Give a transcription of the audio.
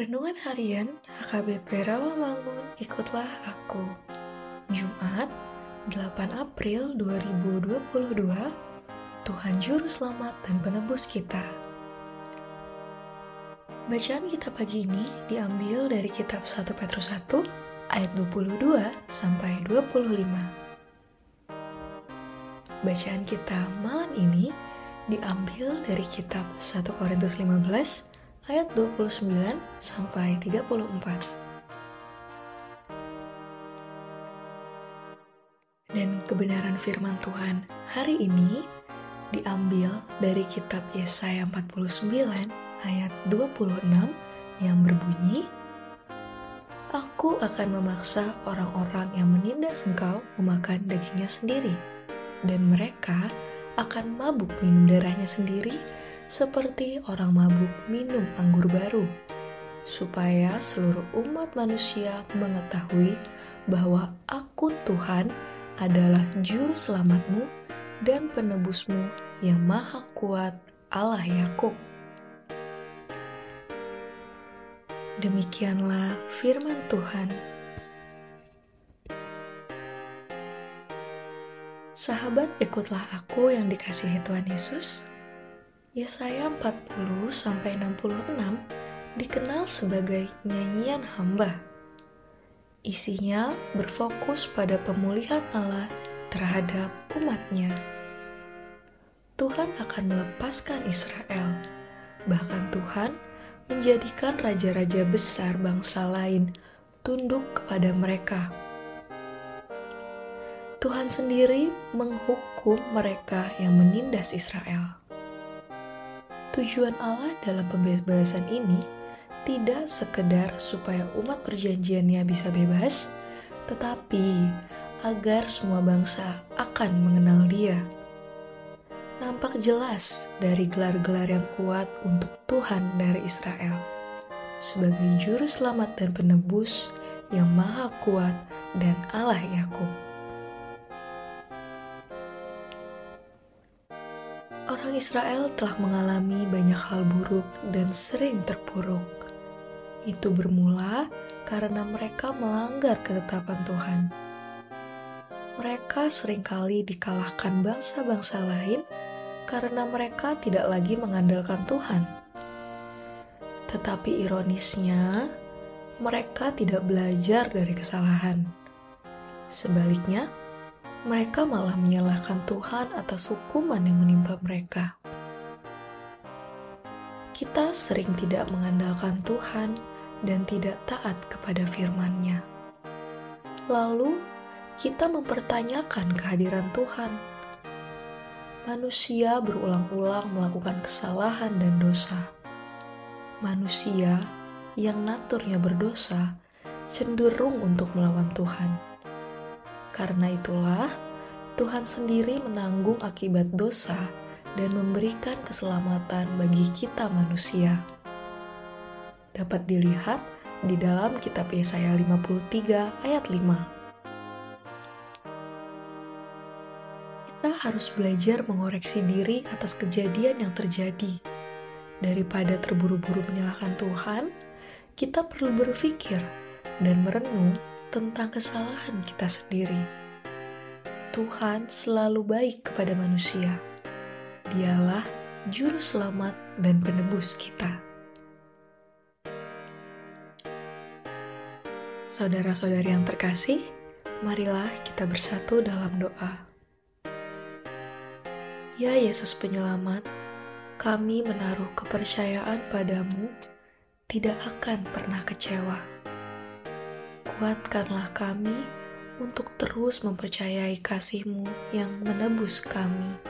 Renungan Harian HKBP Rawamangun Ikutlah Aku. Jumat 8 April 2022 Tuhan Juru Selamat dan Penebus kita. Bacaan kita pagi ini diambil dari kitab 1 Petrus 1 ayat 22 sampai 25 Bacaan kita malam ini diambil dari kitab 1 Korintus 15 ayat 29 sampai 34. Dan kebenaran firman Tuhan hari ini diambil dari kitab Yesaya 49 ayat 26 yang berbunyi Aku akan memaksa orang-orang yang menindas engkau memakan dagingnya sendiri dan mereka akan mabuk minum darahnya sendiri seperti orang mabuk minum anggur baru, supaya seluruh umat manusia mengetahui bahwa Aku Tuhan adalah Juru Selamatmu dan Penebusmu yang Maha Kuat, Allah Yakub. Demikianlah firman Tuhan. Sahabat, ikutlah aku yang dikasihi Tuhan Yesus. Yesaya 40 sampai 66 dikenal sebagai nyanyian hamba. Isinya berfokus pada pemulihan Allah terhadap umatnya. Tuhan akan melepaskan Israel. Bahkan Tuhan menjadikan raja-raja besar bangsa lain tunduk kepada mereka Tuhan sendiri menghukum mereka yang menindas Israel. Tujuan Allah dalam pembebasan ini tidak sekedar supaya umat perjanjiannya bisa bebas, tetapi agar semua bangsa akan mengenal Dia. Nampak jelas dari gelar-gelar yang kuat untuk Tuhan dari Israel sebagai juru selamat dan penebus yang maha kuat dan Allah Yakub. Orang Israel telah mengalami banyak hal buruk dan sering terpuruk. Itu bermula karena mereka melanggar ketetapan Tuhan. Mereka sering kali dikalahkan bangsa-bangsa lain karena mereka tidak lagi mengandalkan Tuhan. Tetapi ironisnya, mereka tidak belajar dari kesalahan. Sebaliknya, mereka malah menyalahkan Tuhan atas hukuman yang menimpa mereka. Kita sering tidak mengandalkan Tuhan dan tidak taat kepada firman-Nya. Lalu, kita mempertanyakan kehadiran Tuhan. Manusia berulang-ulang melakukan kesalahan dan dosa. Manusia yang naturnya berdosa cenderung untuk melawan Tuhan karena itulah, Tuhan sendiri menanggung akibat dosa dan memberikan keselamatan bagi kita manusia. Dapat dilihat di dalam kitab Yesaya 53 ayat 5. Kita harus belajar mengoreksi diri atas kejadian yang terjadi. Daripada terburu-buru menyalahkan Tuhan, kita perlu berpikir dan merenung tentang kesalahan kita sendiri. Tuhan selalu baik kepada manusia. Dialah juru selamat dan penebus kita. Saudara-saudari yang terkasih, marilah kita bersatu dalam doa. Ya Yesus Penyelamat, kami menaruh kepercayaan padamu, tidak akan pernah kecewa kuatkanlah kami untuk terus mempercayai kasih-Mu yang menebus kami